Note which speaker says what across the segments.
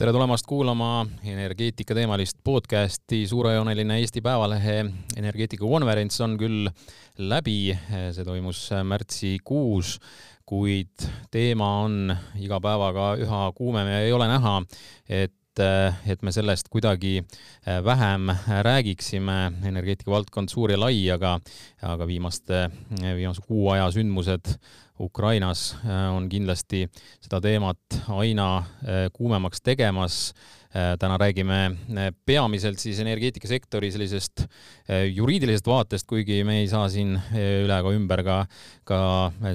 Speaker 1: tere tulemast kuulama energeetikateemalist podcasti. suurejooneline Eesti Päevalehe energeetikakonverents on küll läbi, see toimus märtsikuus, kuid teema on iga päevaga üha kuumem ja ei ole näha, et et me sellest kuidagi vähem räägiksime. energeetika valdkond suur ja lai, aga, aga viimaste, viimase kuu aja sündmused Ukrainas äh, on kindlasti seda teemat aina äh, kuumemaks tegemas. Äh, täna räägime peamiselt siis energeetikasektori sellisest juriidilisest vaatest, kuigi me ei saa siin üle ega ümber ka, ka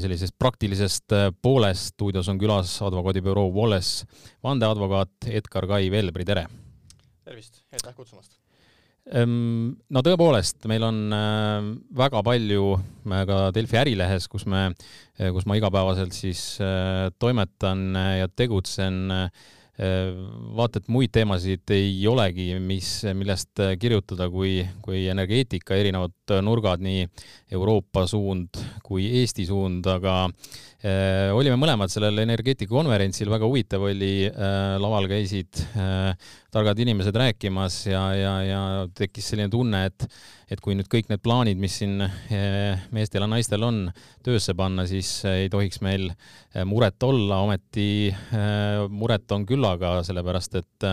Speaker 1: sellisest praktilisest poolest. stuudios on külas advokaadibüroo Wallace vandeadvokaat Edgar Kai Velbri, tere!
Speaker 2: tervist, aitäh kutsumast!
Speaker 1: Ehm, no tõepoolest, meil on äh, väga palju äh, ka Delfi ärilehes, kus me, äh, kus ma igapäevaselt siis toimetan ja tegutsen. Vaata, et muid teemasid ei olegi, mis, millest kirjutada, kui, kui energeetika erinevad nurgad, nii Euroopa suund kui Eesti suund, aga Äh, olime mõlemad sellel energeetikakonverentsil, väga huvitav oli, äh, laval käisid äh, targad inimesed rääkimas ja, ja, ja tekkis selline tunne, et, et kui nüüd kõik need plaanid, mis siin meestel ja naistel on, töösse panna, siis ei tohiks meil muret olla, ometi muret on küllaga, sellepärast et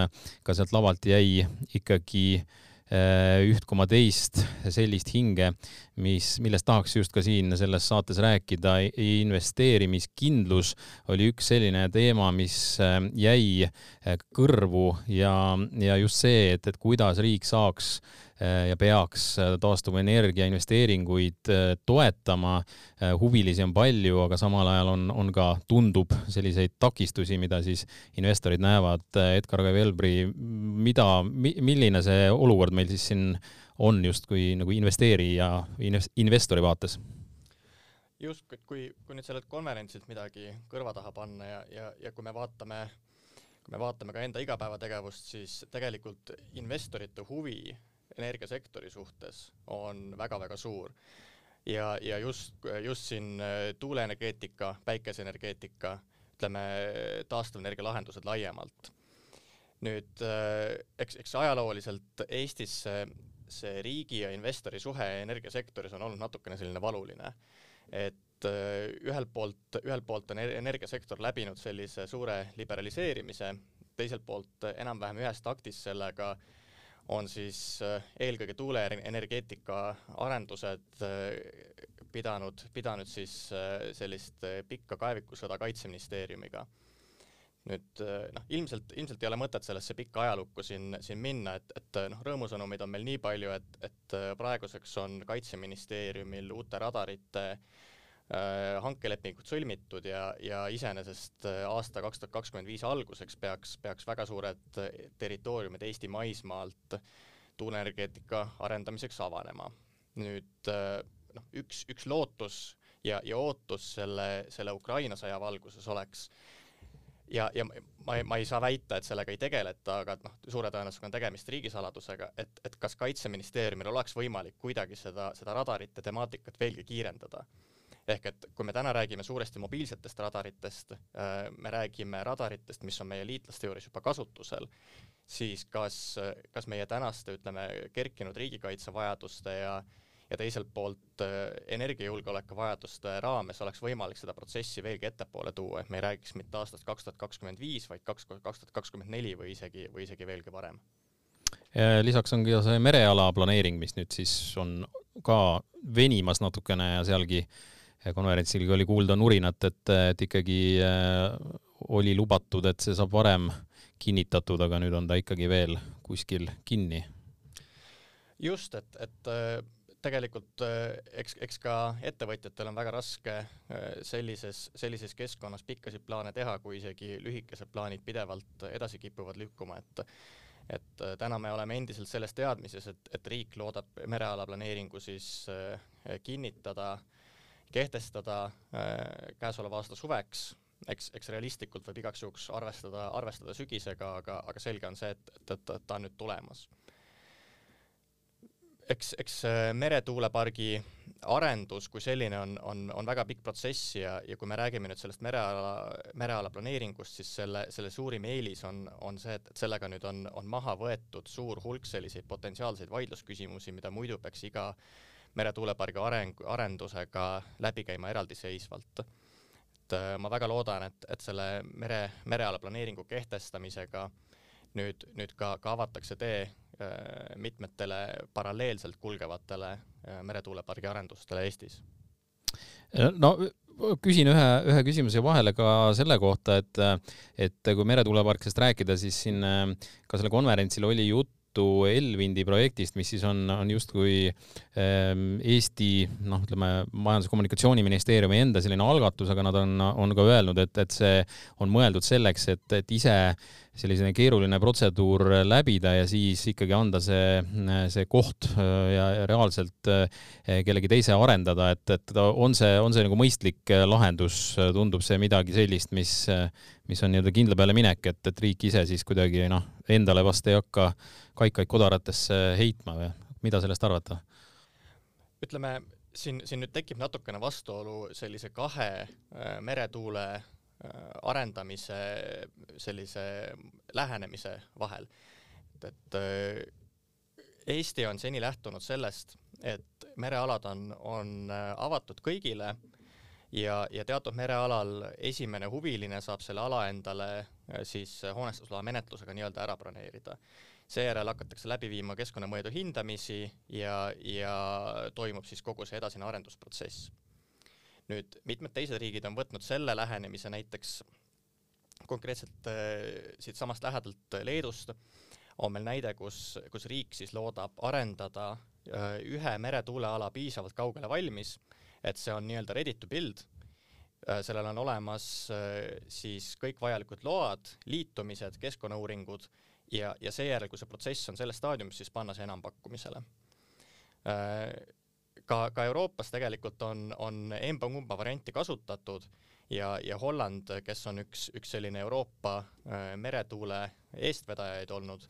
Speaker 1: ka sealt lavalt jäi ikkagi äh, Äh, üht koma teist sellist hinge, mis, millest tahaks just ka siin selles saates rääkida. investeerimiskindlus oli üks selline teema, mis äh, jäi äh, kõrvu ja, ja just see, et, et kuidas riik saaks Äh, ja peaks taastuvenergia investeeringuid toetama. huvilisi on palju, aga samal ajal on, on ka, tundub selliseid takistusi, mida siis investorid näevad. Edgar Velbri, mida, milline see olukord meil siis siin on justkui nagu investeerija, investori vaates?
Speaker 2: just, kui, kui nüüd sellelt konverentsilt midagi kõrva taha panna ja, ja, ja kui me vaatame kui me vaatame ka enda igapäevategevust, siis tegelikult investorite huvi energiasektori suhtes on väga-väga suur. ja, ja just, just siin äh, tuuleenergeetika, päikeseenergeetika, ütleme, taastuvenergia lahendused laiemalt. nüüd äh, eks, eks ajalooliselt Eestis see, riigi ja investori suhe energiasektoris on olnud natukene selline valuline. et äh, ühelt poolt, ühelt poolt on energiasektor läbinud sellise suure liberaliseerimise, teiselt poolt enam-vähem ühes taktis sellega on siis äh, eelkõige tuuleenergeetika arendused äh, pidanud, pidanud siis sellist pikka kaevikusõda Kaitseministeeriumiga. Nüüd noh, ilmselt, ilmselt ei ole mõtet sellesse pikka ajalukku siin, siin minna, et, et noh, rõõmusõnumeid on meil nii palju, et, et praeguseks on Kaitseministeeriumil uute radarite äh, Äh, hankelepingud sõlmitud ja, ja iseenesest äh, aasta kaks tuhat kakskümmend viis alguseks peaks, peaks väga suured äh, territooriumid Eesti maismaalt tuuleenergeetika arendamiseks avanema. nüüd noh, üks, üks lootus ja, ja ootus selle, selle Ukraina sõja valguses oleks ja, ja ma ei, ma ei saa väita, et sellega ei tegeleta, aga noh, suure tõenäosusega on tegemist riigisaladusega, et, et kas Kaitseministeeriumil oleks võimalik kuidagi seda, seda radarite temaatikat veelgi kiirendada. Ehk et kui me täna räägime suuresti mobiilsetest radaritest, äh, me räägime radaritest, mis on meie liitlaste juures juba kasutusel, siis kas, kas meie tänaste, ütleme, kerkinud riigikaitsevajaduste ja ja teiselt poolt äh, energiajulgeoleku vajaduste raames oleks võimalik seda protsessi veelgi ettepoole tuua, et me ei räägiks mitte aastast kaks tuhat kakskümmend viis, vaid kaks, kaks tuhat kakskümmend neli või isegi, või isegi veelgi varem.
Speaker 1: lisaks on ka see mereala planeering, mis nüüd siis on ka venimas natukene ja sealgi äh, konverentsil oli kuulda nurinat, et, et ikkagi äh, oli lubatud, et see saab varem kinnitatud, aga nüüd on ta ikkagi veel kuskil kinni.
Speaker 2: just, et, et äh, tegelikult äh, eks, eks ka ettevõtjatel on väga raske sellises, sellises keskkonnas pikkasid plaane teha, kui isegi lühikesed plaanid pidevalt edasi kipuvad lükkuma, et et täna me oleme endiselt selles teadmises, et, et riik loodab mereala planeeringu siis kinnitada äh, kehtestada äh, käesoleva aasta suveks, eks, eks realistlikult võib igaks juhuks arvestada, arvestada sügisega, aga, aga selge on see, et, et, et ta on nüüd tulemas. Eks, eks meretuulepargi arendus kui selline on, on, on väga pikk protsess ja, ja kui me räägime nüüd sellest mereala, mereala planeeringust, siis selle, selle suurim eelis on, on see, et, et sellega nüüd on, on maha võetud suur hulk selliseid potentsiaalseid vaidlusküsimusi, mida muidu peaks iga meretuulepargi areng, arendusega läbi käima eraldiseisvalt. et äh, ma väga loodan, et, et selle mere, mereala planeeringu kehtestamisega nüüd, nüüd ka, ka avatakse tee Äh, mitmetele paralleelselt kulgevatele äh, meretuulepargi arendustele Eestis?
Speaker 1: no küsin ühe, ühe küsimuse vahele ka selle kohta, et, et kui meretuuleparkidest rääkida, siis siin äh, ka sellel konverentsil oli juttu juttu Elvindi projektist, mis siis on, on justkui ähm, Eesti noh, ütleme Majandus- ja Kommunikatsiooniministeeriumi enda selline algatus, aga nad on, on ka öelnud, et, et see on mõeldud selleks, et, et ise selline keeruline protseduur läbida ja siis ikkagi anda see, see koht äh, ja reaalselt äh, kellegi teise arendada, et, et on see, on see nagu mõistlik lahendus, tundub see midagi sellist, mis, mis on nii-öelda kindla peale minek, et, et riik ise siis kuidagi noh, endale vast ei hakka kaikaid kodaratesse heitma või mida sellest arvata?
Speaker 2: ütleme, siin, siin nüüd tekib natukene vastuolu sellise kahe äh, meretuule äh, arendamise sellise lähenemise vahel. et, et äh, Eesti on seni lähtunud sellest, et merealad on, on avatud kõigile ja, ja teatud merealal esimene huviline saab selle ala endale äh, siis hoonestusloa menetlusega nii-öelda ära broneerida. seejärel hakatakse läbi viima keskkonnamõjude hindamisi ja, ja toimub siis kogu see edasine arendusprotsess. Nüüd mitmed teised riigid on võtnud selle lähenemise näiteks konkreetselt äh, siitsamast lähedalt Leedust on meil näide, kus, kus riik siis loodab arendada äh, ühe meretuuleala piisavalt kaugele valmis et see on nii-öelda ready to build, äh, sellel on olemas äh, siis kõik vajalikud load, liitumised, keskkonnauuringud ja, ja seejärel, kui see protsess on selles staadiumis, siis panna see enampakkumisele. Äh, ka, ka Euroopas tegelikult on, on emba-kumba varianti kasutatud ja, ja Holland, kes on üks, üks selline Euroopa meretuule eestvedajaid olnud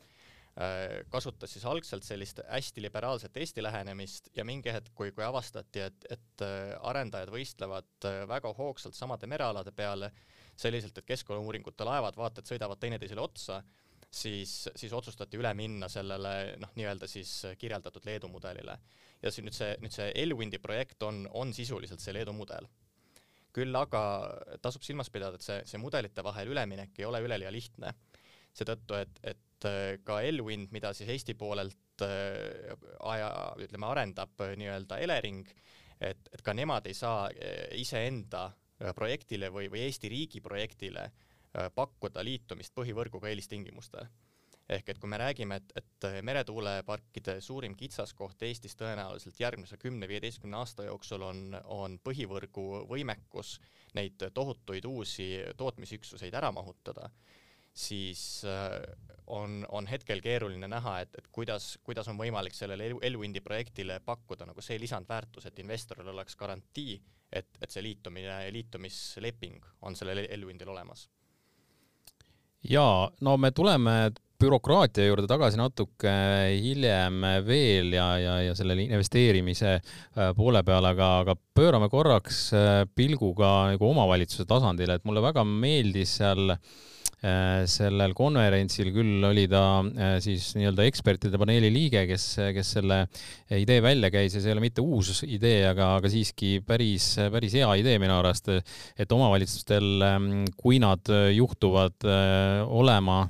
Speaker 2: Äh, kasutas siis algselt sellist hästi liberaalset Eesti lähenemist ja mingi hetk, kui, kui avastati, et, et äh, arendajad võistlevad äh, väga hoogsalt samade merealade peale, selliselt, et keskkonnauuringute laevad vaata et sõidavad teineteisele otsa, siis, siis otsustati üle minna sellele noh, nii-öelda siis kirjeldatud Leedu mudelile. ja see nüüd see, nüüd see Elwindi projekt on, on sisuliselt see Leedu mudel. küll aga tasub silmas pidada, et see, see mudelite vahel üleminek ei ole üleliia lihtne seetõttu, et, et äh, ka Elwind, mida siis Eesti poolelt äh, aja, ütleme, arendab äh, nii-öelda Elering, et, et ka nemad ei saa iseenda projektile või, või Eesti riigi projektile pakkuda liitumist põhivõrguga eelistingimustel. ehk et kui me räägime, et, et meretuuleparkide suurim kitsaskoht Eestis tõenäoliselt järgmise kümne-viieteistkümne aasta jooksul on, on põhivõrgu võimekus neid tohutuid uusi tootmisüksuseid ära mahutada siis äh, on, on hetkel keeruline näha, et, et kuidas, kuidas on võimalik sellele Elwindi projektile pakkuda nagu see lisandväärtus, et investoril oleks garantii, et, et see liitumine, liitumisleping on sellel Elwindil olemas.
Speaker 1: Jaa, no me tuleme bürokraatia juurde tagasi natuke hiljem veel ja, ja, ja selle investeerimise äh, poole peale, aga, aga pöörame korraks äh, pilgu ka nagu omavalitsuse tasandile, et mulle väga meeldis seal Äh, sellel konverentsil küll oli ta äh, siis nii-öelda ekspertide paneeli liige, kes, kes selle idee välja käis ja see ei ole mitte uus idee, aga, aga siiski päris, päris hea idee minu arust, et omavalitsustel, ähm, kui nad juhtuvad äh, olema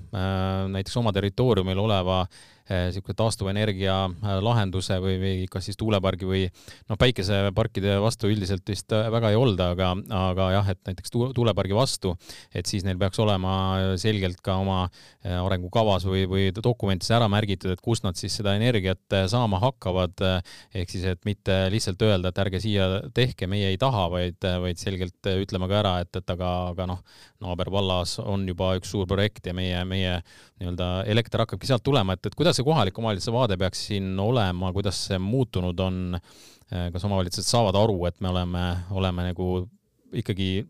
Speaker 1: näiteks oma territooriumil oleva niisuguse eh, taastuvenergia eh, lahenduse või, või kas siis tuulepargi või noh, päikeseparkide vastu üldiselt vist eh, väga ei olda, aga, aga jah, et näiteks tuulepargi vastu, et siis neil peaks olema selgelt ka oma arengukavas või, või dokumentides ära märgitud, et kust nad siis seda energiat saama hakkavad. ehk siis, et mitte lihtsalt öelda, et ärge siia tehke, meie ei taha, vaid, vaid selgelt ütlema ka ära, et, et aga, aga noh, naabervallas on juba üks suur projekt ja meie, meie nii-öelda elekter hakkabki sealt tulema, et, et kuidas see kohaliku omavalitsuse vaade peaks siin olema, kuidas see muutunud on, kas omavalitsused saavad aru, et me oleme, oleme nagu ikkagi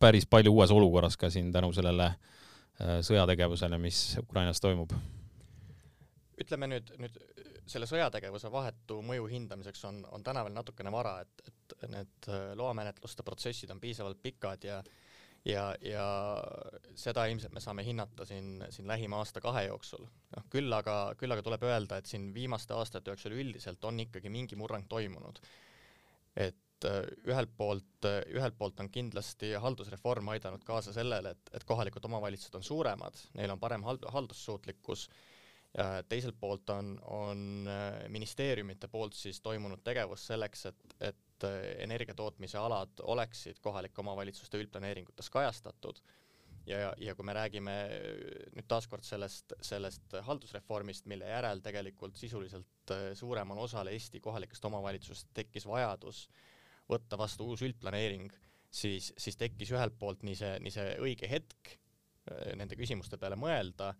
Speaker 1: päris palju uues olukorras ka siin tänu sellele äh, sõjategevusele, mis Ukrainas toimub?
Speaker 2: ütleme nüüd, nüüd selle sõjategevuse vahetu mõju hindamiseks on, on täna veel natukene vara, et, et need loamenetluste protsessid on piisavalt pikad ja ja, ja seda ilmselt me saame hinnata siin, siin lähima aasta-kahe jooksul. noh, küll aga, küll aga tuleb öelda, et siin viimaste aastate jooksul üldiselt on ikkagi mingi murrang toimunud. et ühelt poolt, ühelt poolt on kindlasti haldusreform aidanud kaasa sellele, et, et kohalikud omavalitsused on suuremad, neil on parem hald-, haldussuutlikkus teiselt poolt on, on äh, ministeeriumite poolt siis toimunud tegevus selleks, et, et äh, energiatootmise alad oleksid kohalike omavalitsuste üldplaneeringutes kajastatud ja, ja kui me räägime äh, nüüd taaskord sellest, sellest haldusreformist, mille järel tegelikult sisuliselt suuremal osal Eesti kohalikest omavalitsust tekkis vajadus võtta vastu uus üldplaneering, siis, siis tekkis ühelt poolt nii see, nii see õige hetk nende küsimuste peale mõelda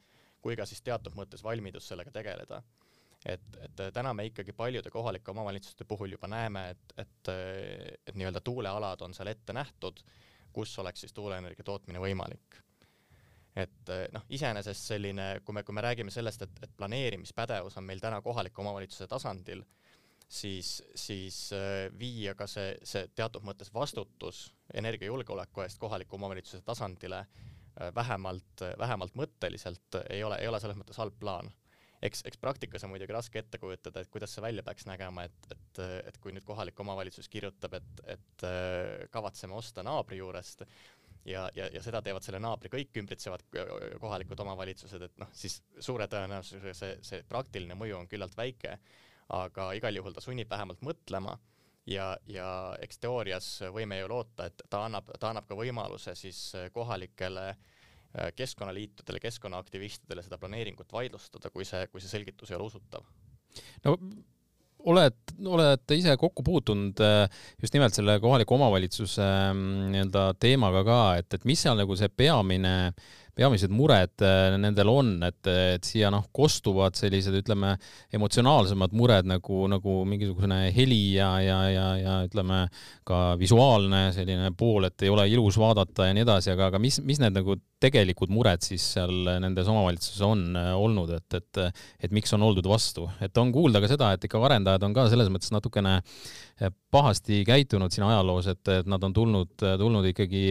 Speaker 2: kui ka siis teatud mõttes valmidus sellega tegeleda. Et, et täna me ikkagi paljude kohalike omavalitsuste puhul juba näeme, et, et, et nii-öelda tuulealad on seal ette nähtud, kus oleks siis tuuleenergia tootmine võimalik et noh, iseenesest selline, kui me, kui me räägime sellest, et, et planeerimispädevus on meil täna kohaliku omavalitsuse tasandil, siis, siis viia ka see, see teatud mõttes vastutus energiajulgeoleku eest kohaliku omavalitsuse tasandile Äh, vähemalt, vähemalt mõtteliselt ei ole, ei ole selles mõttes halb plaan. Eks, eks praktikas on muidugi raske ette kujutada, et kuidas see välja peaks nägema, et, et, et kui nüüd kohalik omavalitsus kirjutab, et, et äh, kavatseme osta naabri juurest ja, ja, ja seda teevad selle naabri kõik ümbritsevad kohalikud omavalitsused, et noh, siis suure tõenäosusega see, see praktiline mõju on küllalt väike, aga igal juhul ta sunnib vähemalt mõtlema ja, ja eks teoorias võime ju loota, et ta annab, ta annab ka võimaluse siis kohalikele äh, keskkonnaliitudele, keskkonnaaktivistidele seda planeeringut vaidlustada, kui see, kui see selgitus ei ole usutav.
Speaker 1: no oled, olete ise kokku puutunud äh, just nimelt selle kohaliku omavalitsuse mm, nii-öelda teemaga ka, et, et mis seal nagu see peamine äh, peamised mured äh, nendel on, et, et siia noh, kostuvad sellised, ütleme, emotsionaalsemad mured nagu, nagu mingisugune heli ja, ja, ja, ja ütleme ka visuaalne selline pool, et ei ole ilus vaadata ja nii edasi, aga, aga mis, mis need nagu tegelikud mured siis seal nendes omavalitsuses on äh, olnud, et, et, et miks on oldud vastu, et on kuulda ka seda, et ikka arendajad on ka selles mõttes natukene pahasti käitunud siin ajaloos, et, et nad on tulnud, tulnud ikkagi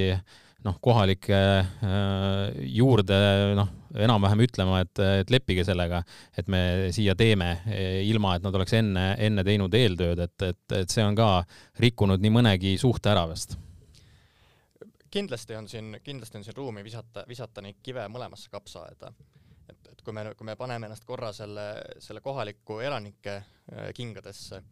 Speaker 1: noh, kohalike äh, juurde noh, enam-vähem ütlema, et, et leppige sellega, et me siia teeme, ilma et nad oleks enne, enne teinud eeltööd, et, et, et see on ka rikkunud nii mõnegi suhte ära vist
Speaker 2: kindlasti on siin, kindlasti on siin ruumi visata, visata neid kive mõlemasse kapsaaeda. et, et kui me, kui me paneme ennast korra selle, selle kohaliku elanike äh, kingadesse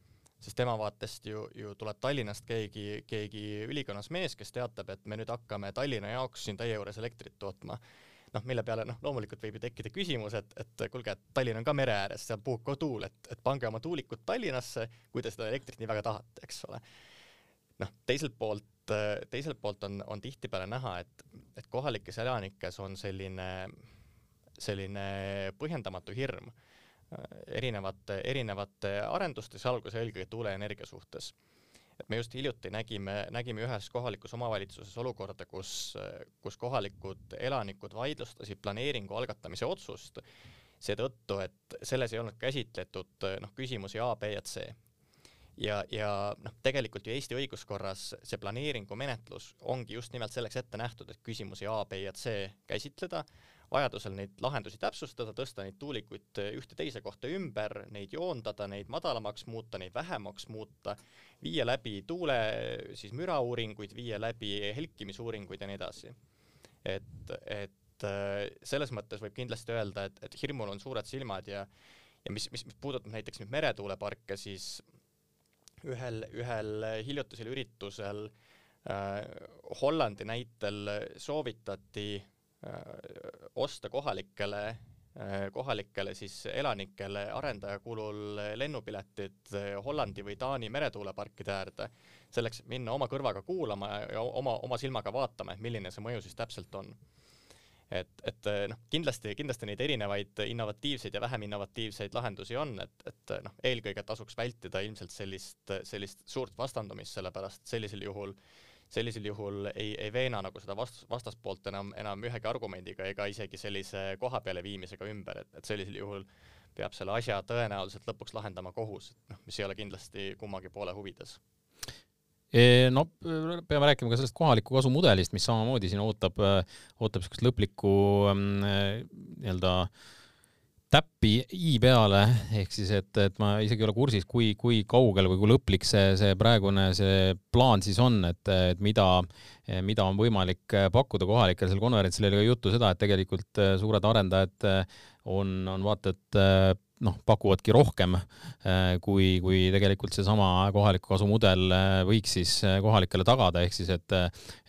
Speaker 2: sest tema vaatest ju, ju tuleb Tallinnast keegi, keegi ülikonnas mees, kes teatab, et me nüüd hakkame Tallinna jaoks siin täie juures elektrit tootma. noh, mille peale noh, loomulikult võib ju tekkida küsimus, et, et kuulge, et Tallinn on ka mere ääres, seal puhub ka tuul, et, et pange oma tuulikud Tallinnasse, kui te seda elektrit nii väga tahate, eks ole. noh, teiselt poolt, teiselt poolt on, on tihtipeale näha, et, et kohalikes elanikes on selline, selline põhjendamatu hirm erinevate, erinevate arenduste, sealhulgas eelkõige tuuleenergia suhtes. et me just hiljuti nägime, nägime ühes kohalikus omavalitsuses olukorda, kus, kus kohalikud elanikud vaidlustasid planeeringu algatamise otsust seetõttu, et selles ei olnud käsitletud noh, küsimusi A, B ja C ja, ja noh, tegelikult ju Eesti õiguskorras see planeeringu menetlus ongi just nimelt selleks ette nähtud, et küsimusi A, B ja C käsitleda, vajadusel neid lahendusi täpsustada, tõsta neid tuulikuid ühte teise kohta ümber, neid joondada, neid madalamaks muuta, neid vähemaks muuta, viia läbi tuule siis mürauuringuid, viia läbi helkimisuuringuid ja nii edasi. et, et äh, selles mõttes võib kindlasti öelda, et, et hirmul on suured silmad ja ja mis, mis, mis puudutab näiteks nüüd meretuuleparke, siis ühel, ühel hiljutisel üritusel äh, Hollandi näitel soovitati Äh, osta kohalikele, äh, kohalikele siis elanikele arendaja kulul lennupiletid äh, Hollandi või Taani meretuuleparkide äärde, selleks, minna oma kõrvaga kuulama ja oma, oma silmaga vaatama, et milline see mõju siis täpselt on. et, et noh, kindlasti, kindlasti neid erinevaid innovatiivseid ja vähem innovatiivseid lahendusi on, et, et noh, eelkõige tasuks vältida ilmselt sellist, sellist suurt vastandumist, sellepärast sellisel juhul äh, sellisel juhul ei, ei veena nagu seda vast-, vastaspoolt enam, enam ühegi argumendiga ega isegi sellise koha peale viimisega ümber, et, et sellisel juhul peab selle asja tõenäoliselt lõpuks lahendama kohus, et noh, mis ei ole kindlasti kummagi poole huvides.
Speaker 1: No peame rääkima ka sellest kohaliku kasu mudelist, mis samamoodi siin ootab, ootab niisugust lõplikku mm, nii-öelda täppi i peale, ehk siis et, et ma isegi ei ole kursis, kui, kui kaugel või kui lõplik see, see praegune see plaan siis on, et, et mida, mida on võimalik pakkuda kohalikele, seal konverentsil oli ka juttu seda, et tegelikult suured arendajad on, on vaata et noh, pakuvadki rohkem äh, kui, kui tegelikult seesama kohaliku kasu mudel äh, võiks siis äh, kohalikele tagada, ehk siis et,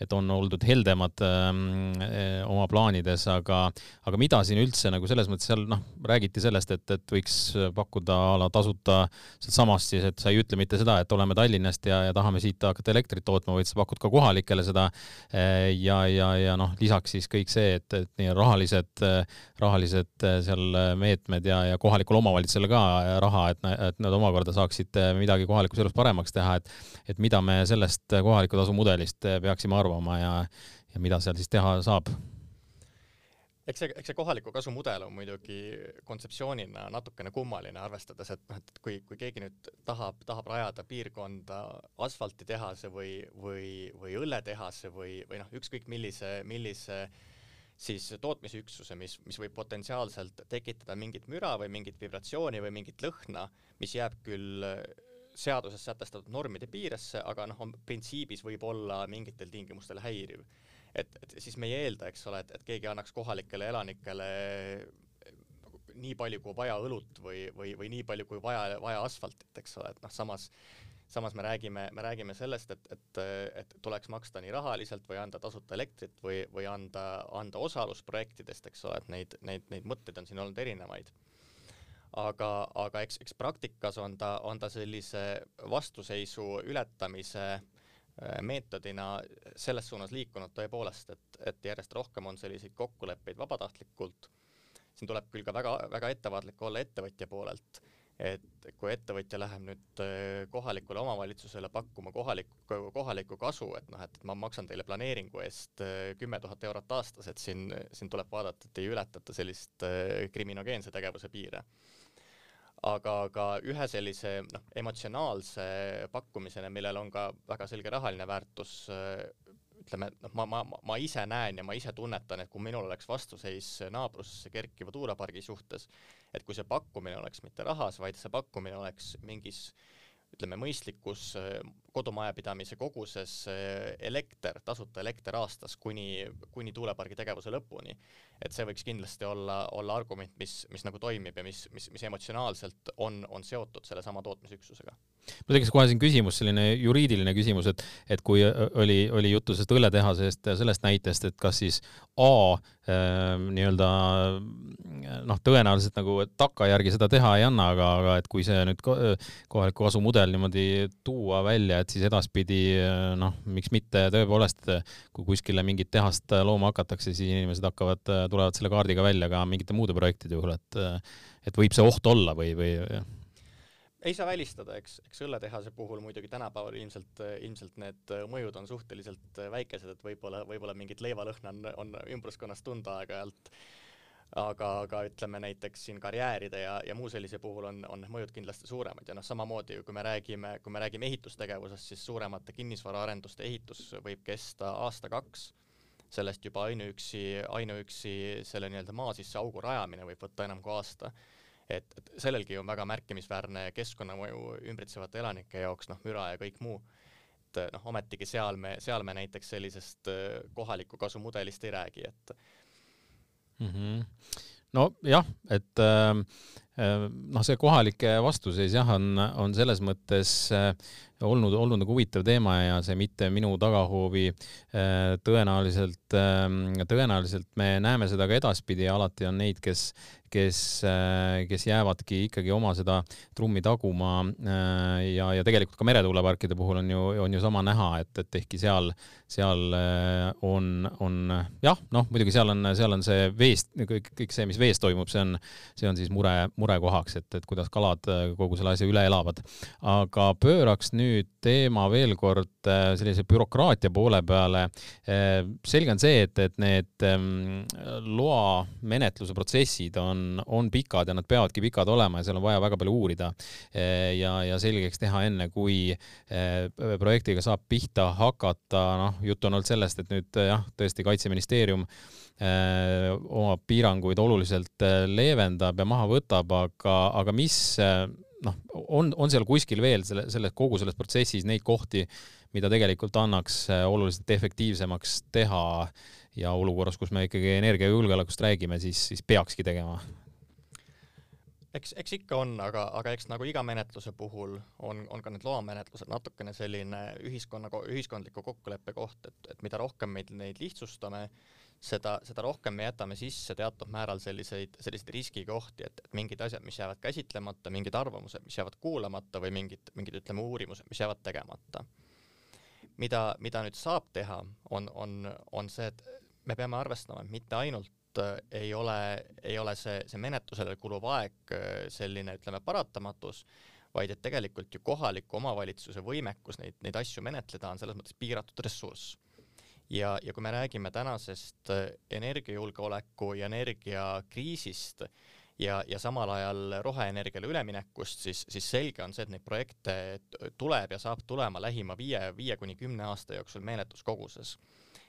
Speaker 1: et on oldud heldemad ähm, oma plaanides, aga, aga mida siin üldse nagu selles mõttes seal noh, räägiti sellest, et, et võiks pakkuda a la tasuta sealtsamast siis, et sa ei ütle mitte seda, et oleme Tallinnast ja, ja tahame siit hakata elektrit tootma, vaid sa pakud ka kohalikele seda ja, ja, ja noh, lisaks siis kõik see, et, et nii rahalised, rahalised seal meetmed ja, ja kohalikul omavalitsusele ka raha, et, et nad omakorda saaksid eh, midagi kohalikus elus paremaks teha, et, et mida me sellest kohaliku tasu mudelist peaksime arvama ja, ja mida seal siis teha saab.
Speaker 2: Eks see, eks see kohaliku kasu mudel on muidugi kontseptsioonina natukene kummaline, arvestades, et noh, et kui, kui keegi nüüd tahab, tahab rajada piirkonda asfaltitehase või, või, või õlletehase või, või noh, ükskõik millise, millise äh, siis tootmisüksuse, mis, mis võib potentsiaalselt tekitada mingit müra või mingit vibratsiooni või mingit lõhna, mis jääb küll seaduses sätestatud normide piiresse, aga noh, on printsiibis võib olla mingitel tingimustel häiriv. et, et siis me ei eelda, eks ole, et, et keegi annaks kohalikele elanikele nii palju kui vaja õlut või, või, või nii palju kui vaja, vaja asfaltit, eks ole, et noh, samas samas me räägime, me räägime sellest, et, et, et tuleks maksta nii rahaliselt või anda tasuta elektrit või, või anda, anda osalus projektidest, eks ole, et neid, neid, neid mõtteid on siin olnud erinevaid. aga, aga eks, eks praktikas on ta, on ta sellise vastuseisu ületamise äh, meetodina selles suunas liikunud tõepoolest, et, et järjest rohkem on selliseid kokkuleppeid vabatahtlikult. siin tuleb küll ka väga, väga ettevaatlik olla ettevõtja poolelt et kui ettevõtja läheb nüüd äh, kohalikule omavalitsusele pakkuma kohalikku, kohalikku kasu, et noh, et ma maksan teile planeeringu eest äh, kümme tuhat eurot aastas, et siin, siin tuleb vaadata, et ei ületata sellist äh, kriminogeense tegevuse piire. aga, aga ühe sellise noh, emotsionaalse pakkumisena, millel on ka väga selge rahaline väärtus, ütleme, noh, ma, ma, ma ise näen ja ma ise tunnetan, et kui minul oleks vastuseis naabrusse kerkiva tuulepargi suhtes, et kui see pakkumine oleks mitte rahas, vaid see pakkumine oleks mingis ütleme, mõistlikus äh, kodumajapidamise koguses äh, elekter, tasuta elekter aastas kuni, kuni tuulepargi tegevuse lõpuni. et see võiks kindlasti olla, olla argument, mis, mis nagu toimib ja mis, mis, mis emotsionaalselt on, on seotud sellesama tootmisüksusega
Speaker 1: mul tekkis kohe siin küsimus, selline juriidiline küsimus, et, et kui oli, oli juttu sellest õlletehasest ja sellest näitest, et kas siis A äh, nii-öelda noh, tõenäoliselt nagu takkajärgi seda teha ei anna, aga, aga et kui see nüüd kohaliku kasu mudel niimoodi tuua välja, et siis edaspidi noh, miks mitte tõepoolest, kui kuskile mingit tehast looma hakatakse, siis inimesed hakkavad, tulevad selle kaardiga välja ka mingite muude projektide juhul, et et võib see oht olla või, või
Speaker 2: ei saa välistada, eks, eks õlletehase puhul muidugi tänapäeval ilmselt, ilmselt need mõjud on suhteliselt väikesed, et võib-olla, võib-olla mingit leivalõhna on, on ümbruskonnas tunda aeg-ajalt, aga, aga ütleme näiteks siin karjääride ja, ja muu sellise puhul on, on mõjud kindlasti suuremad. Ja noh, samamoodi kui me räägime, kui me räägime ehitustegevusest, siis suuremate kinnisvaraarenduste ehitus võib kesta aasta-kaks, sellest juba ainuüksi, ainuüksi selle nii-öelda maa sisse augu rajamine võib võtta enam kui aasta et, et sellelgi on väga märkimisväärne keskkonnamõju ümbritsevate elanike jaoks, noh, müra ja kõik muu. et noh, ometigi seal me, seal me näiteks sellisest äh, kohaliku kasu mudelist ei räägi, et
Speaker 1: mm. -hmm. nojah, et äh, noh, see kohalike vastuseis jah, on, on selles mõttes äh, olnud, olnud nagu huvitav teema ja see mitte minu tagahoovi äh, tõenäoliselt, ähm, tõenäoliselt me näeme seda ka edaspidi ja alati on neid, kes, kes, äh, kes jäävadki ikkagi oma seda trummi taguma ja, ja tegelikult ka meretuuleparkide puhul on ju, on ju sama näha, et, et ehkki seal, seal on, on jah, noh, muidugi seal on, seal on see veest, kõik, kõik see, mis vees toimub, see on, see on siis mure, murekohaks, et, et kuidas kalad kogu selle asja üle elavad. aga pööraks nüüd teema veel kord sellise bürokraatia poole peale. selge on see, et, et need ehm, loa menetluse protsessid on, on pikad ja nad peavadki pikad olema ja seal on vaja väga palju uurida ja, ja selgeks teha enne, kui projektiga saab pihta hakata, noh, juttu on olnud sellest, et nüüd jah, tõesti Kaitseministeerium äh, oma piiranguid oluliselt äh, leevendab ja maha võtab, aga, aga mis äh, noh, on, on seal kuskil veel selle, selles kogu selles protsessis neid kohti, mida tegelikult annaks oluliselt efektiivsemaks teha ja olukorras, kus me ikkagi energiajulgeolekust räägime, siis, siis peakski tegema?
Speaker 2: Eks, eks ikka on, aga, aga eks nagu iga menetluse puhul on, on ka need loamenetlused natukene selline ühiskonna, ühiskondliku kokkuleppe koht, et, et mida rohkem me neid lihtsustame, seda, seda rohkem me jätame sisse teatud määral selliseid, selliseid riskikohti, et, et mingid asjad, mis jäävad käsitlemata, mingid arvamused, mis jäävad kuulamata või mingid, mingid ütleme, uurimused, mis jäävad tegemata. mida, mida nüüd saab teha, on, on, on see, et me peame arvestama, et mitte ainult Äh, ei ole, ei ole see, see menetlusele kuluv aeg äh, selline, ütleme, paratamatus, vaid et tegelikult ju kohaliku omavalitsuse võimekus neid, neid asju menetleda on selles mõttes piiratud ressurss. Ja, ja kui me räägime tänasest äh, energiajulgeoleku ja energiakriisist ja, ja samal ajal roheenergiale üleminekust, siis, siis selge on see, et neid projekte tuleb ja saab tulema lähima viie, viie kuni kümne aasta jooksul meeletuskoguses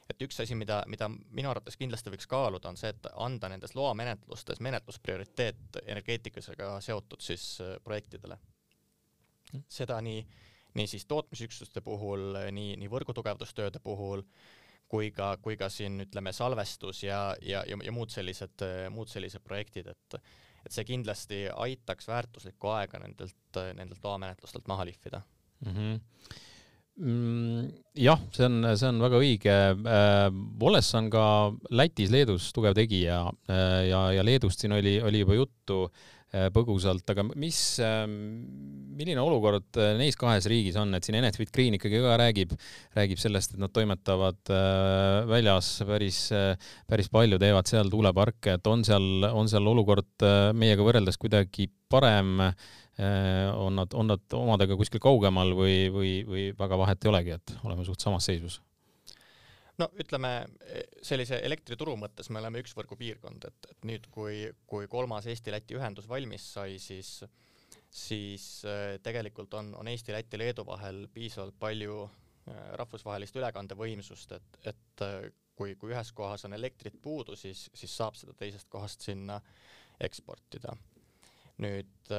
Speaker 2: et üks asi, mida, mida minu arvates kindlasti võiks kaaluda, on see, et anda nendes loamenetlustes menetlusprioriteet energeetikasega seotud siis äh, projektidele. seda nii, nii siis tootmisüksuste puhul, nii, nii võrgutugevdustööde puhul kui ka, kui ka siin ütleme salvestus ja, ja, ja, ja muud sellised, muud sellised projektid, et et see kindlasti aitaks väärtuslikku aega nendelt, nendelt loamenetlustelt maha lihvida mm. -hmm
Speaker 1: Mm, jah, see on, see on väga õige. Äh, Voles on ka Lätis, Leedus tugev tegija äh, ja, ja Leedust siin oli, oli juba juttu põgusalt, aga mis, milline olukord neis kahes riigis on, et siin Enefit Green ikkagi ka räägib, räägib sellest, et nad toimetavad väljas päris, päris palju, teevad seal tuuleparke, et on seal, on seal olukord meiega võrreldes kuidagi parem Äh, on nad, on nad omadega kuskil kaugemal või, või, või väga vahet ei olegi, et oleme suht samas seisus?
Speaker 2: No ütleme, sellise elektrituru mõttes me oleme üks võrgupiirkond, et, et nüüd, kui, kui kolmas Eesti-Läti ühendus valmis sai, siis siis äh, tegelikult on, on Eesti, Läti, Leedu vahel piisavalt palju äh, rahvusvahelist ülekandevõimsust, et, et kui, kui ühes kohas on elektrit puudu, siis, siis saab seda teisest kohast sinna eksportida. nüüd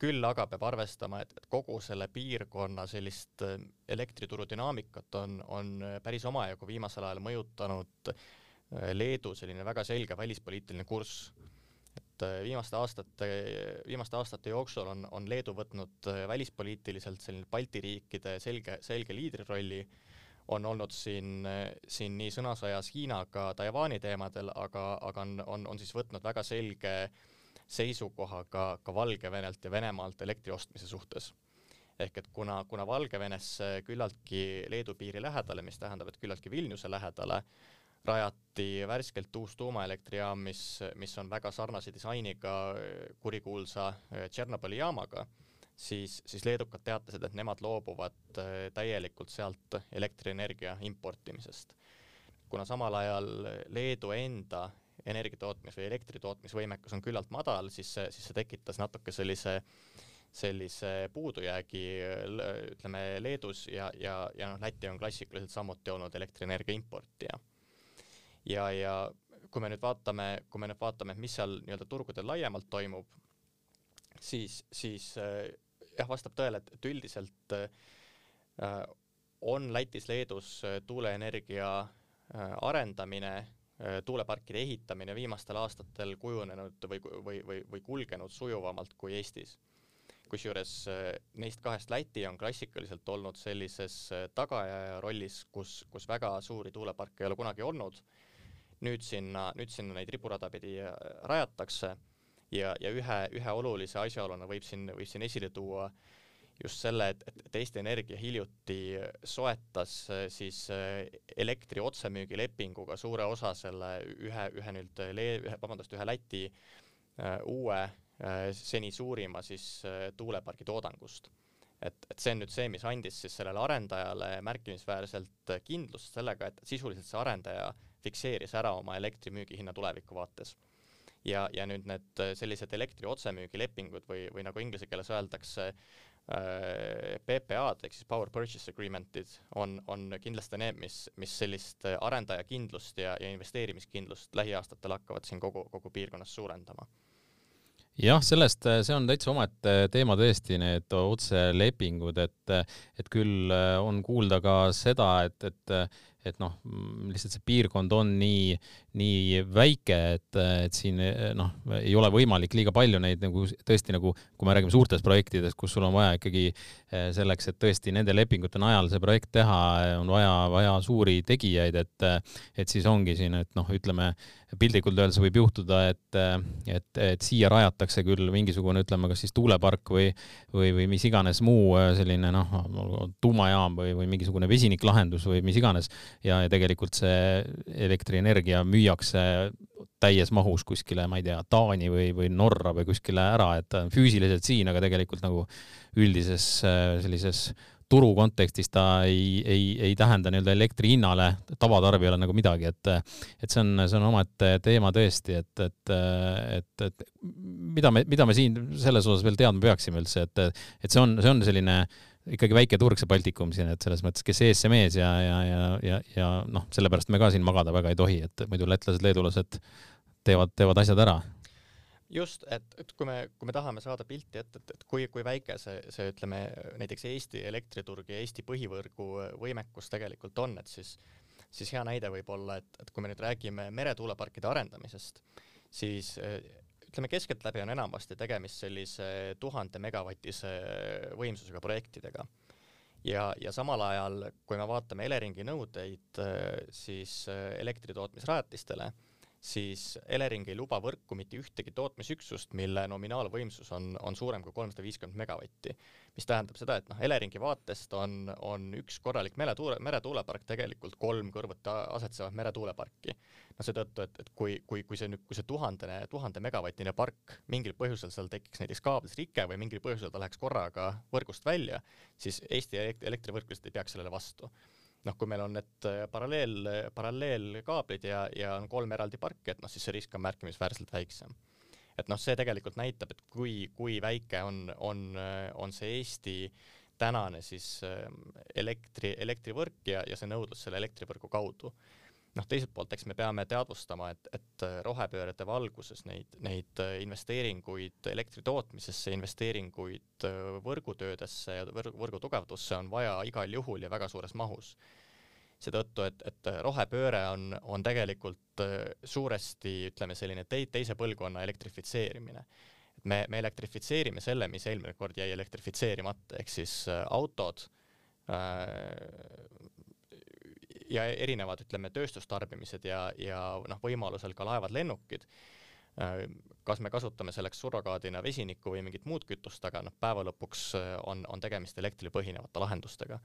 Speaker 2: küll aga peab arvestama, et, et kogu selle piirkonna sellist äh, elektrituru dünaamikat on, on päris omajagu viimasel ajal mõjutanud äh, Leedu selline väga selge välispoliitiline kurss. et äh, viimaste aastate, viimaste aastate jooksul on, on Leedu võtnud välispoliitiliselt selline Balti riikide selge, selge liidrirolli, on olnud siin, siin nii sõnasõjas Hiinaga Taiwan'i teemadel, aga, aga on, on, on siis võtnud väga selge äh, seisukoha ka, ka Valgevenelt ja Venemaalt elektri ostmise suhtes. ehk et kuna, kuna Valgevenesse küllaltki Leedu piiri lähedale, mis tähendab, et küllaltki Vilniuse lähedale, rajati värskelt uus tuumaelektrijaam, mis, mis on väga sarnase disainiga kurikuulsa äh, Tšernobõli jaamaga, siis, siis leedukad teatasid, et nemad loobuvad äh, täielikult sealt elektrienergia importimisest. kuna samal ajal Leedu enda energiatootmis- või elektritootmisvõimekus on küllalt madal, siis siis see tekitas natuke sellise sellise puudujäägi ütleme Leedus ja, ja, ja noh, Läti on klassikaliselt samuti olnud elektrienergia importija. ja, ja kui me nüüd vaatame, kui me nüüd vaatame, mis seal nii-öelda turgudel laiemalt toimub, siis, siis jah, vastab tõele, et, et üldiselt äh, on Lätis-Leedus tuuleenergia äh, arendamine tuuleparkide ehitamine viimastel aastatel kujunenud või, või, või, või kulgenud sujuvamalt kui Eestis. kusjuures äh, neist kahest Läti on klassikaliselt olnud sellises äh, tagaajaja rollis, kus, kus väga suuri tuuleparke ei ole kunagi olnud. nüüd sinna, nüüd sinna neid riburada pidi rajatakse ja, ja ühe, ühe olulise asjaoluna võib siin, võib siin esile tuua äh, just selle, et, et Eesti Energia hiljuti soetas äh, siis äh, elektri otsemüügilepinguga suure osa selle ühe, ühe nüüd lee-, vabandust, ühe Läti uh, uue seni suurima siis tuulepargi toodangust et, et see on nüüd see, mis andis siis sellele arendajale märkimisväärselt kindlust sellega, et sisuliselt see arendaja fikseeris ära oma elektri müügihinna tuleviku vaates. ja, ja nüüd need sellised elektri otsemüügilepingud või, või nagu inglise keeles öeldakse PPA-d ehk siis Power Purchase Agreement'id on, on kindlasti need, mis, mis sellist arendajakindlust ja, ja investeerimiskindlust lähiaastatel hakkavad siin kogu, kogu piirkonnas suurendama.
Speaker 1: Jah, sellest, see on täitsa omaette teema tõesti, need otselepingud, et, et küll on kuulda ka seda, et, et et noh, lihtsalt see piirkond on nii, nii väike, et, et siin noh, ei ole võimalik liiga palju neid nagu tõesti nagu, kui me räägime suurtest projektidest, kus sul on vaja ikkagi selleks, et tõesti nende lepingute najal see projekt teha, on vaja, vaja suuri tegijaid, et, et siis ongi siin, et noh, ütleme piltlikult öeldes võib juhtuda, et, et, et siia rajatakse küll mingisugune, ütleme, kas siis tuulepark või, või, või mis iganes muu äh, selline noh, tuumajaam või, või mingisugune vesiniklahendus või mis iganes. Ja, ja tegelikult see elektrienergia müüakse täies mahus kuskile, ma ei tea, Taani või, või Norra või kuskile ära, et ta on füüsiliselt siin, aga tegelikult nagu üldises äh, sellises turu kontekstis ta ei, ei, ei tähenda nii-öelda elektri hinnale tavatarbijale nagu midagi, et et see on, see on omaette teema tõesti, et, et, et, et mida me, mida me siin selles osas veel teadma peaksime üldse, et, et see on, see on selline ikkagi väike turg, see Baltikum siin, et selles mõttes, kes ees, see mees ja, ja, ja, ja, ja noh, sellepärast me ka siin magada väga ei tohi, et muidu lätlased, leedulased teevad, teevad asjad ära
Speaker 2: just, et, et kui me, kui me tahame saada pilti ette, et, et kui, kui väike see, see ütleme näiteks Eesti elektriturg ja Eesti põhivõrgu võimekus tegelikult on, et siis, siis hea näide võib olla, et, et kui me nüüd räägime meretuuleparkide arendamisest, siis ütleme keskeltläbi on enamasti tegemist sellise tuhande megavatise võimsusega projektidega. ja, ja samal ajal, kui me vaatame Eleringi nõudeid, siis elektritootmisrajatistele siis Elering ei luba võrku mitte ühtegi tootmisüksust, mille nominaalvõimsus on, on suurem kui kolmsada viiskümmend megavatti. mis tähendab seda, et noh, Eleringi vaatest on, on üks korralik meretuule, meretuulepark tegelikult kolm kõrvuti asetsevat meretuuleparki. no seetõttu, et, et kui, kui, kui see nüüd, kui see tuhandene, tuhande megavatine park mingil põhjusel seal tekiks näiteks kaablis rike või mingil põhjusel ta läheks korraga võrgust välja, siis Eesti elektrivõrk lihtsalt ei peaks sellele vastu noh, kui meil on need äh, paralleel, paralleelkaablid ja, ja on kolm eraldi parki, et noh, siis see risk on märkimisväärselt väiksem. et noh, see tegelikult näitab, et kui, kui väike on, on, on see Eesti tänane siis ähm, elektri, elektrivõrk ja, ja see nõudlus selle elektrivõrgu kaudu. Noh, teiselt poolt, eks me peame teadvustama, et, et rohepöörde valguses neid, neid investeeringuid elektri tootmisesse, investeeringuid võrgutöödesse ja võrgu, võrgu tugevdusse on vaja igal juhul ja väga suures mahus seetõttu, et, et rohepööre on, on tegelikult äh, suuresti ütleme, selline tei-, teise põlvkonna elektrifitseerimine. et me, me elektrifitseerime selle, mis eelmine kord jäi elektrifitseerimata, ehk siis äh, autod äh, ja erinevad, ütleme, tööstustarbimised ja, ja noh, võimalusel ka laevad, lennukid äh,, kas me kasutame selleks surrogaadina vesinikku või mingit muud kütust, aga noh, päeva lõpuks on, on tegemist elektril põhinevate lahendustega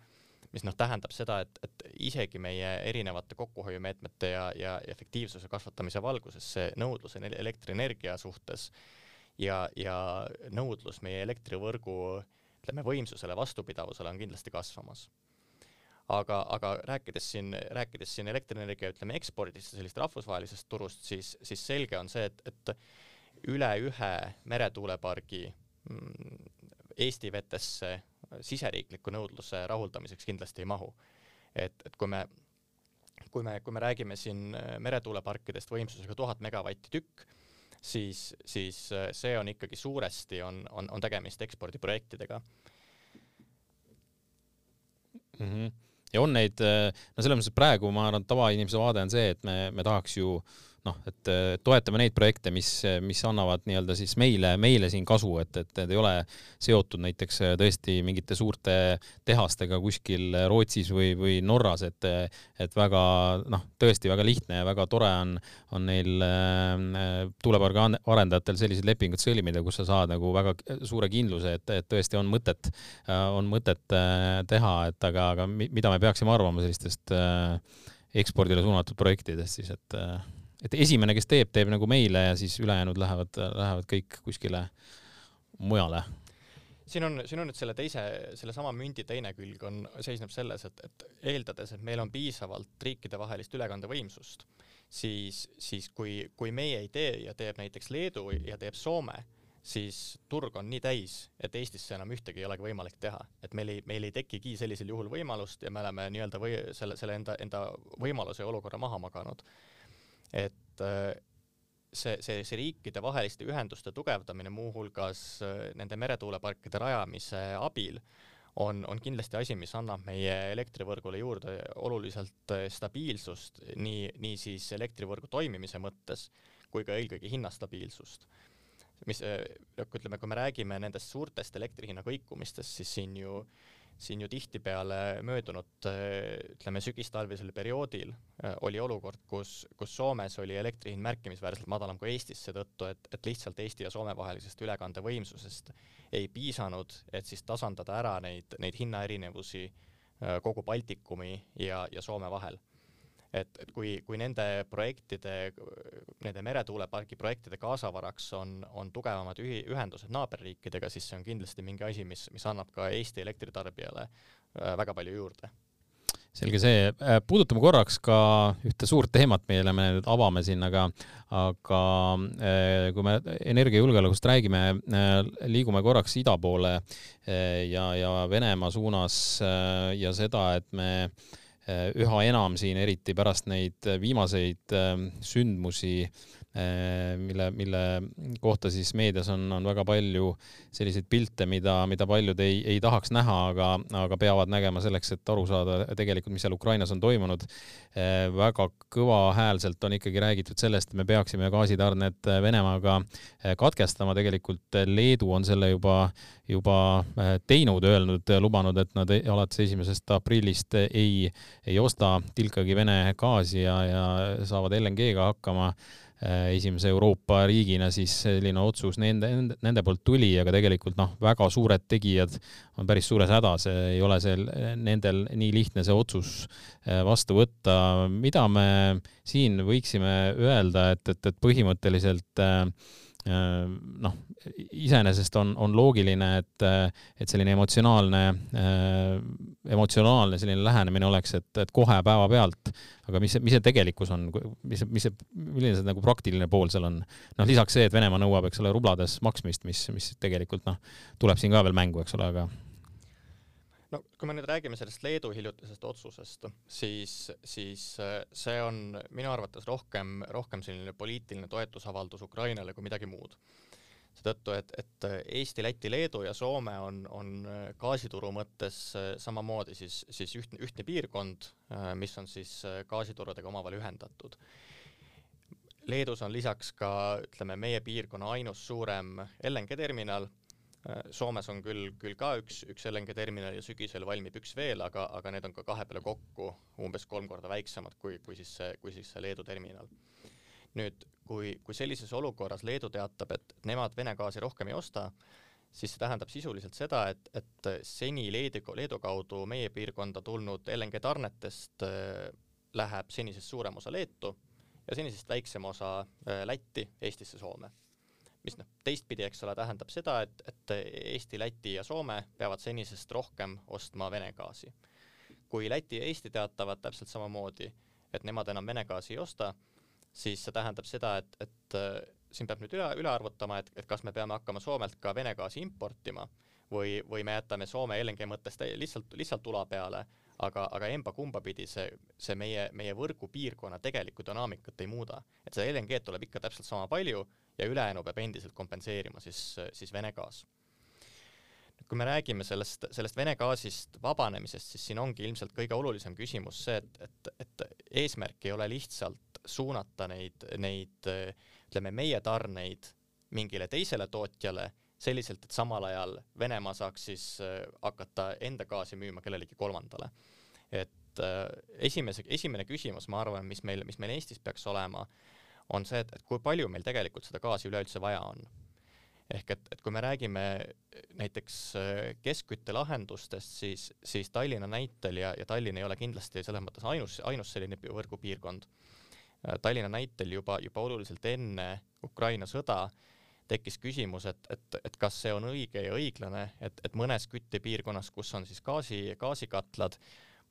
Speaker 2: mis noh, tähendab seda, et, et isegi meie erinevate kokkuhoiumeetmete ja, ja efektiivsuse kasvatamise valguses see nõudlus elektrienergia suhtes ja, ja nõudlus meie elektrivõrgu ütleme, võimsusele, vastupidavusele on kindlasti kasvamas. Aga, aga rääkides siin, rääkides siin elektrienergia, ütleme, ekspordist ja sellist rahvusvahelisest turust, siis, siis selge on see, et, et üle ühe meretuulepargi mm, Eesti vetesse siseriikliku nõudluse rahuldamiseks kindlasti ei mahu. et, et kui me, kui me, kui me räägime siin äh, meretuuleparkidest võimsusega tuhat megavatti tükk, siis, siis äh, see on ikkagi suuresti, on, on, on tegemist ekspordiprojektidega
Speaker 1: mm. -hmm. Ja on neid, äh, no selles mõttes, et praegu ma arvan, tavainimese vaade on see, et me, me tahaks ju äh, noh, et toetame neid projekte, mis, mis annavad nii-öelda siis meile, meile siin kasu, et, et need ei ole seotud näiteks tõesti mingite suurte tehastega kuskil Rootsis või, või Norras, et, et väga noh, tõesti väga lihtne ja väga tore on, on neil äh, tuulepargi arendajatel sellised lepingud sõlmida, kus sa saad nagu väga suure kindluse, et, et tõesti on mõtet, on mõtet äh, teha, et aga, aga mida me peaksime arvama sellistest äh, ekspordile suunatud projektidest siis, et et esimene, kes teeb, teeb nagu meile ja siis ülejäänud lähevad, lähevad kõik kuskile mujale
Speaker 2: siin on, siin on nüüd selle teise, sellesama mündi teine külg on, seisneb selles, et, et eeldades, et meil on piisavalt riikidevahelist ülekandevõimsust, siis, siis kui, kui meie ei tee ja teeb näiteks Leedu ja teeb Soome, siis turg on nii täis, et Eestisse enam ühtegi ei olegi võimalik teha, et meil ei, meil ei tekigi sellisel juhul võimalust ja me oleme nii-öelda või selle, selle enda, enda võimaluse ja olukorra maha maganud. Et see, see, see riikidevaheliste ühenduste tugevdamine, muuhulgas äh, nende meretuuleparkide rajamise abil, on, on kindlasti asi, mis annab meie elektrivõrgule juurde oluliselt äh, stabiilsust, nii, nii siis elektrivõrgu toimimise mõttes kui ka eelkõige hinnastabiilsust. mis, äh, ütleme, kui me räägime nendest suurtest elektrihinna kõikumistest, siis siin ju äh, siin ju tihtipeale möödunud ütleme sügistalvisel perioodil äh, oli olukord, kus, kus Soomes oli elektri hind märkimisväärselt madalam kui Eestis seetõttu, et, et lihtsalt Eesti ja Soome vahelisest ülekandevõimsusest ei piisanud, et siis tasandada ära neid, neid hinnaerinevusi äh, kogu Baltikumi ja, ja Soome vahel et, et kui, kui nende projektide, nende meretuulepargi projektide kaasavaraks on, on tugevamad ühi-, ühendused naaberriikidega, siis see on kindlasti mingi asi, mis, mis annab ka Eesti elektritarbijale äh, väga palju juurde.
Speaker 1: Selge see, äh, puudutame korraks ka ühte suurt teemat, mille me nüüd avame siin, aga, aga äh, kui me energiajulgeolekust räägime, liigume korraks ida poole ja, ja Venemaa suunas ja seda, et me üha enam siin, eriti pärast neid viimaseid ähm, sündmusi mille, mille kohta siis meedias on, on väga palju selliseid pilte, mida, mida paljud ei, ei tahaks näha, aga, aga peavad nägema selleks, et aru saada tegelikult, mis seal Ukrainas on toimunud. Äh, väga kõvahäälselt on ikkagi räägitud sellest, et me peaksime gaasitarned Venemaaga äh, katkestama, tegelikult Leedu on selle juba, juba teinud, öelnud, lubanud, et nad alates esimesest aprillist ei, ei osta tilkagi Vene gaasi ja, ja saavad LNG-ga hakkama Äh, esimese Euroopa riigina, siis selline otsus nende, nende, poolt tuli, aga tegelikult noh, väga suured tegijad on päris suures hädas, ei ole seal nendel nii lihtne see otsus äh, vastu võtta. mida me siin võiksime öelda, et, et, et põhimõtteliselt äh, Äh, noh, iseenesest on, on loogiline, et, et selline emotsionaalne, äh, emotsionaalne selline lähenemine oleks, et, et kohe päevapealt, aga mis, mis see tegelikkus on, mis, mis see, milline see nagu praktiline pool seal on? noh, lisaks see, et Venemaa nõuab, eks ole, rublades maksmist, mis, mis tegelikult noh, tuleb siin ka veel mängu, eks ole, aga
Speaker 2: no kui me nüüd räägime sellest Leedu hiljutisest otsusest, siis, siis äh, see on minu arvates rohkem, rohkem selline poliitiline toetusavaldus Ukrainale kui midagi muud. seetõttu, et, et Eesti, Läti, Leedu ja Soome on, on äh, gaasituru mõttes äh, samamoodi siis, siis ühtne, ühtne piirkond, mis on siis gaasiturudega omavahel ühendatud. Leedus on lisaks ka ütleme, meie piirkonna ainus suurem LNG terminal Soomes on küll, küll ka üks, üks LNG terminal ja sügisel valmib üks veel, aga, aga need on ka kahe peale kokku umbes kolm korda väiksemad kui, kui siis see, kui siis see Leedu terminal. nüüd, kui, kui sellises olukorras Leedu teatab, et nemad Vene gaasi rohkem ei osta, siis see tähendab sisuliselt seda, et, et seni Leedu, Leedu kaudu meie piirkonda tulnud LNG tarnetest äh, läheb senisest suurem osa Leetu ja senisest väiksem osa äh, Lätti, Eestisse, Soome mis noh, teistpidi, eks ole, tähendab seda, et, et Eesti, Läti ja Soome peavad senisest rohkem ostma Vene gaasi. kui Läti ja Eesti teatavad täpselt samamoodi, et nemad enam Vene gaasi ei osta, siis see tähendab seda, et, et äh, siin peab nüüd üle, üle arvutama, et, et kas me peame hakkama Soomelt ka Vene gaasi importima või, või me jätame Soome LNG mõttes lihtsalt, lihtsalt tula peale, aga, aga emba-kumba pidi see, see meie, meie võrgupiirkonna tegelikku dünaamikat ei muuda. et seda LNG-d tuleb ikka täpselt sama palju ja ülejäänu peab endiselt kompenseerima siis, siis Vene gaas. nüüd kui me räägime sellest, sellest Vene gaasist vabanemisest, siis siin ongi ilmselt kõige olulisem küsimus see, et, et, et eesmärk ei ole lihtsalt suunata neid, neid ütleme, meie tarneid mingile teisele tootjale selliselt, et samal ajal Venemaa saaks siis hakata enda gaasi müüma kellelegi kolmandale. et esimese, esimene küsimus, ma arvan, mis meil, mis meil Eestis peaks olema, on see, et, et kui palju meil tegelikult seda gaasi üleüldse vaja on. ehk et, et kui me räägime näiteks äh, keskküttelahendustest, siis, siis Tallinna näitel ja, ja Tallinn ei ole kindlasti selles mõttes ainus, ainus selline võrgupiirkond, Tallinna näitel juba, juba oluliselt enne Ukraina sõda tekkis küsimus, et, et, et kas see on õige ja õiglane, et, et mõnes küttepiirkonnas, kus on siis gaasi, gaasikatlad,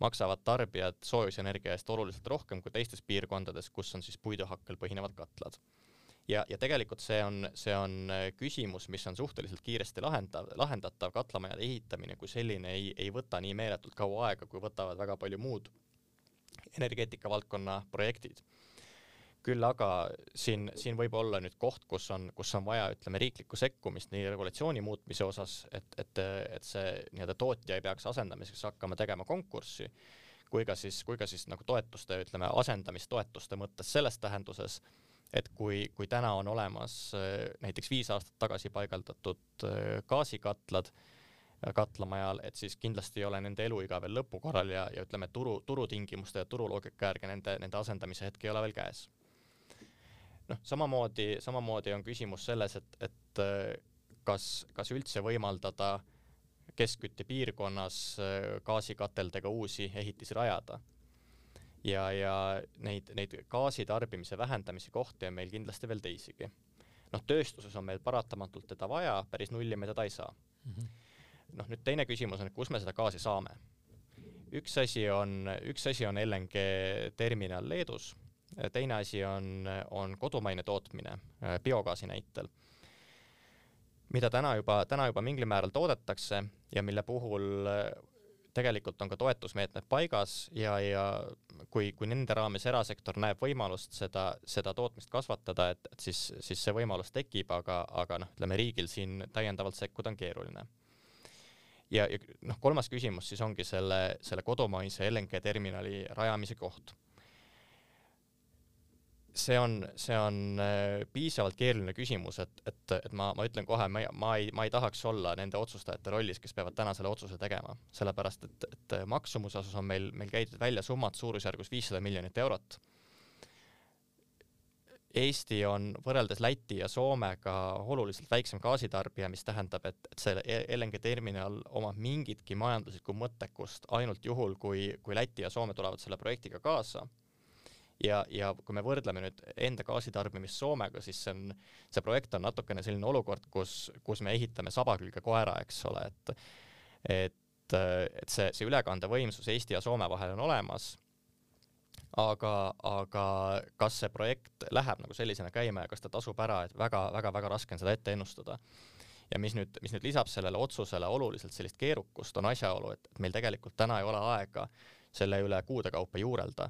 Speaker 2: maksavad tarbijad soojusenergia eest oluliselt rohkem kui teistes piirkondades, kus on siis puiduhakkel põhinevad katlad. ja, ja tegelikult see on, see on küsimus, mis on suhteliselt kiiresti lahendav, lahendatav, katlamajade ehitamine kui selline ei, ei võta nii meeletult kaua aega, kui võtavad väga palju muud energeetika valdkonna projektid küll aga siin, siin võib olla nüüd koht, kus on, kus on vaja, ütleme, riiklikku sekkumist nii regulatsiooni muutmise osas, et, et, et see nii-öelda tootja ei peaks asendamiseks hakkama tegema konkurssi, kui ka siis, kui ka siis nagu toetuste, ütleme, asendamistoetuste mõttes selles tähenduses, et kui, kui täna on olemas näiteks viis aastat tagasi paigaldatud gaasikatlad katlamajal, et siis kindlasti ei ole nende eluiga veel lõpukorral ja, ja ütleme, turu, turutingimuste ja turuloogika järgi nende, nende asendamise hetk ei ole veel käes noh, samamoodi, samamoodi on küsimus selles, et, et äh, kas, kas üldse võimaldada keskküttepiirkonnas äh, gaasikateldega uusi ehitisi rajada. ja, ja neid, neid gaasitarbimise vähendamise kohti on meil kindlasti veel teisigi. noh, tööstuses on meil paratamatult teda vaja, päris nulli me teda ei saa mm. -hmm. noh, nüüd teine küsimus on, et kus me seda gaasi saame. üks asi on, üks asi on LNG terminal Leedus teine asi on, on kodumaine tootmine äh, biogaasi näitel, mida täna juba, täna juba mingil määral toodetakse ja mille puhul äh, tegelikult on ka toetusmeetmed paigas ja, ja kui, kui nende raames erasektor näeb võimalust seda, seda tootmist kasvatada, et, et siis, siis see võimalus tekib, aga, aga noh, ütleme riigil siin täiendavalt sekkuda on keeruline. ja, ja noh, kolmas küsimus siis ongi selle, selle kodumaise LNG terminali rajamise koht see on, see on äh, piisavalt keeruline küsimus, et, et, et ma, ma ütlen kohe, ma, ma ei, ma ei tahaks olla nende otsustajate rollis, kes peavad täna selle otsuse tegema, sellepärast et, et maksumuse osas on meil, meil käidud välja summad suurusjärgus viissada miljonit eurot. Eesti on võrreldes Läti ja Soomega oluliselt väiksem gaasitarbija, mis tähendab, et, et see LNG terminal omab mingitki majanduslikku mõttekust ainult juhul, kui, kui Läti ja Soome tulevad selle projektiga kaasa ja, ja kui me võrdleme nüüd enda gaasitarbimist Soomega, siis see on, see projekt on natukene selline olukord, kus, kus me ehitame saba külge koera, eks ole, et et, et see, see ülekandevõimsus Eesti ja Soome vahel on olemas, aga, aga kas see projekt läheb nagu sellisena käima ja kas ta tasub ära, et väga-väga-väga raske on seda ette ennustada. ja mis nüüd, mis nüüd lisab sellele otsusele oluliselt sellist keerukust, on asjaolu, et, et meil tegelikult täna ei ole aega selle üle kuude kaupa juurelda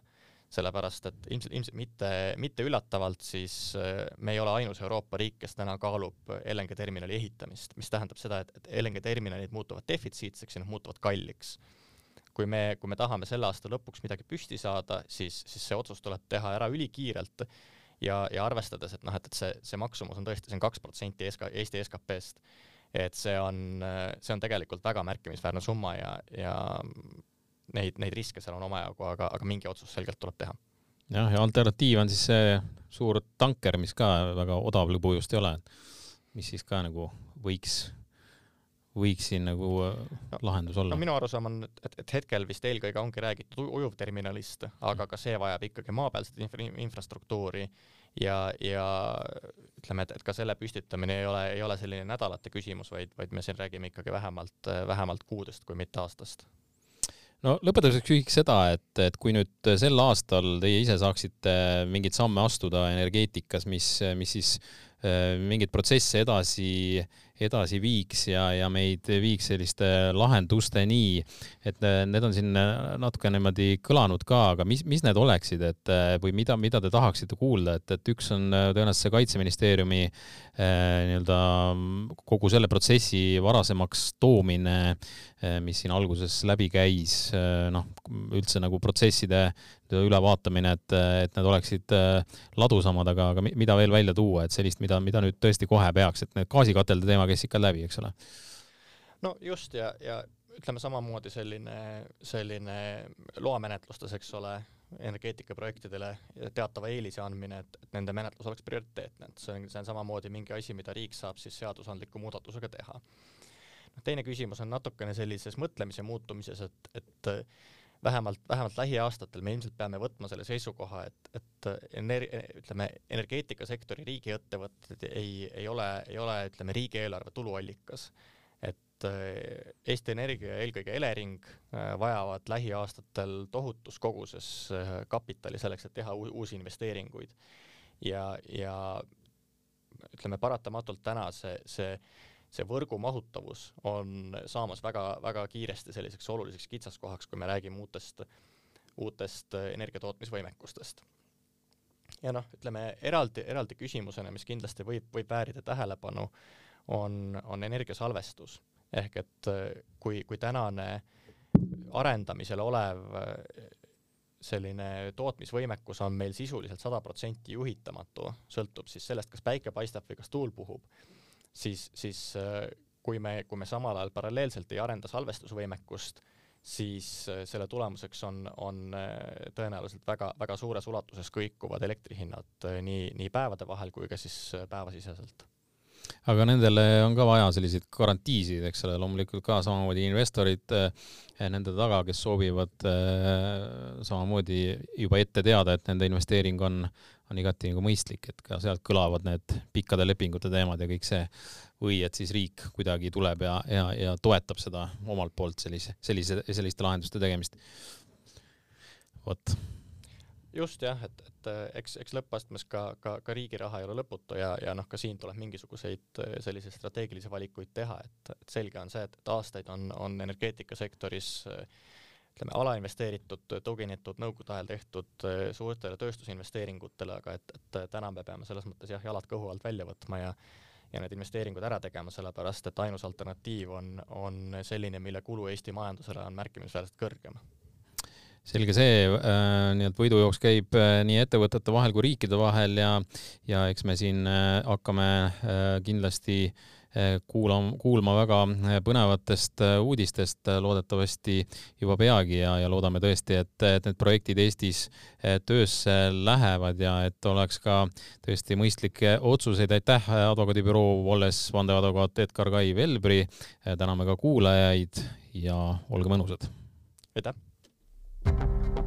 Speaker 2: sellepärast et ilmselt, ilmselt mitte, mitte üllatavalt, siis äh, me ei ole ainus Euroopa riik, kes täna kaalub LNG terminali ehitamist, mis tähendab seda, et, et LNG terminalid muutuvad defitsiitseks ja nad muutuvad kalliks. kui me, kui me tahame selle aasta lõpuks midagi püsti saada, siis, siis see otsus tuleb teha ära ülikiirelt ja, ja arvestades, et noh, et, et see, see maksumus on tõesti, see on kaks protsenti SK, Eesti SKP-st, et see on, see on tegelikult väga märkimisväärne summa ja, ja neid, neid riske seal on omajagu, aga, aga mingi otsus selgelt tuleb teha.
Speaker 1: jah, ja alternatiiv on siis see suur tanker, mis ka väga odav lõbu just ei ole, mis siis ka nagu võiks võiks siin nagu no, lahendus olla?
Speaker 2: no minu arusaam on, et, et hetkel vist eelkõige ongi räägitud ujuvterminalist, aga ka see vajab ikkagi maapealset infra infrastruktuuri ja, ja ütleme, et, et ka selle püstitamine ei ole, ei ole selline nädalate küsimus, vaid, vaid me siin räägime ikkagi vähemalt, vähemalt kuudest, kui mitte aastast
Speaker 1: no lõpetuseks küsiks seda, et, et kui nüüd sel aastal teie ise saaksite mingeid samme astuda energeetikas, mis, mis siis äh, mingeid protsesse edasi edasi viiks ja, ja meid viiks selliste lahendusteni, et need on siin natuke niimoodi kõlanud ka, aga mis, mis need oleksid, et või mida, mida te tahaksite kuulda, et, et üks on tõenäoliselt see Kaitseministeeriumi nii-öelda kogu selle protsessi varasemaks toomine, mis siin alguses läbi käis, noh, üldse nagu protsesside ülevaatamine, et, et need oleksid ladusamad, aga, aga mida veel välja tuua, et sellist, mida, mida nüüd tõesti kohe peaks, et need gaasikatelde teema käis ikka läbi, eks ole.
Speaker 2: no just ja, ja ütleme samamoodi selline, selline loamenetlustes, eks ole, energeetikaprojektidele teatava eelise andmine, et, et nende menetlus oleks prioriteetne, et see on, see on samamoodi mingi asi, mida riik saab siis seadusandliku muudatusega teha. noh, teine küsimus on natukene sellises mõtlemise muutumises, et, et vähemalt, vähemalt lähiaastatel me ilmselt peame võtma selle seisukoha, et, et ener-, ütleme, energeetikasektori riigiettevõtted ei, ei ole, ei ole, ütleme, riigieelarve tuluallikas. et äh, Eesti Energia ja eelkõige Elering äh, vajavad lähiaastatel tohutus koguses äh, kapitali selleks, et teha uusi investeeringuid. ja, ja ütleme, paratamatult täna see, see see võrgu mahutavus on saamas väga-väga kiiresti selliseks oluliseks kitsaskohaks, kui me räägime uutest, uutest energiatootmisvõimekustest. ja noh, ütleme eraldi, eraldi küsimusena, mis kindlasti võib, võib väärida tähelepanu, on, on energiasalvestus. ehk et kui, kui tänane arendamisel olev selline tootmisvõimekus on meil sisuliselt sada protsenti juhitamatu, sõltub siis sellest, kas päike paistab või kas tuul puhub siis, siis äh, kui me, kui me samal ajal paralleelselt ei arenda salvestusvõimekust, siis äh, selle tulemuseks on, on äh, tõenäoliselt väga, väga suures ulatuses kõikuvad elektrihinnad nii, nii päevade vahel kui ka siis päevasiseselt.
Speaker 1: Aga nendele on ka vaja selliseid garantiisid, eks ole, loomulikult ka samamoodi investorid nende taga, kes soovivad samamoodi juba ette teada, et nende investeering on, on igati nagu mõistlik, et ka sealt kõlavad need pikkade lepingute teemad ja kõik see või et siis riik kuidagi tuleb ja, ja, ja toetab seda omalt poolt sellise, sellise, selliste lahenduste tegemist. vot
Speaker 2: just jah, et, et eks, eks lõppastmes ka, ka, ka riigi raha ei ole lõputu ja, ja noh, ka siin tuleb mingisuguseid selliseid strateegilisi valikuid teha, et, et selge on see, et, et aastaid on, on energeetikasektoris ütleme, alainvesteeritud, tuginetud nõukogude ajal tehtud suurtele tööstusinvesteeringutele, aga et, et täna me peame selles mõttes jah, jalad kõhu alt välja võtma ja ja need investeeringud ära tegema, sellepärast et ainus alternatiiv on, on selline, mille kulu Eesti majandusele on märkimisväärselt kõrgem.
Speaker 1: Selge see äh,, nii et võidujooks käib äh, nii ettevõtete vahel kui riikide vahel ja, ja eks me siin äh, hakkame äh, kindlasti kuulama, kuulma väga äh, põnevatest äh, uudistest loodetavasti juba peagi ja, ja loodame tõesti, et, et need projektid Eestis töösse lähevad ja et oleks ka tõesti mõistlikke otsuseid. aitäh, advokaadibüroo Walles vandeadvokaat Edgar Kai Velbri. täname ka kuulajaid ja olge mõnusad.
Speaker 2: aitäh.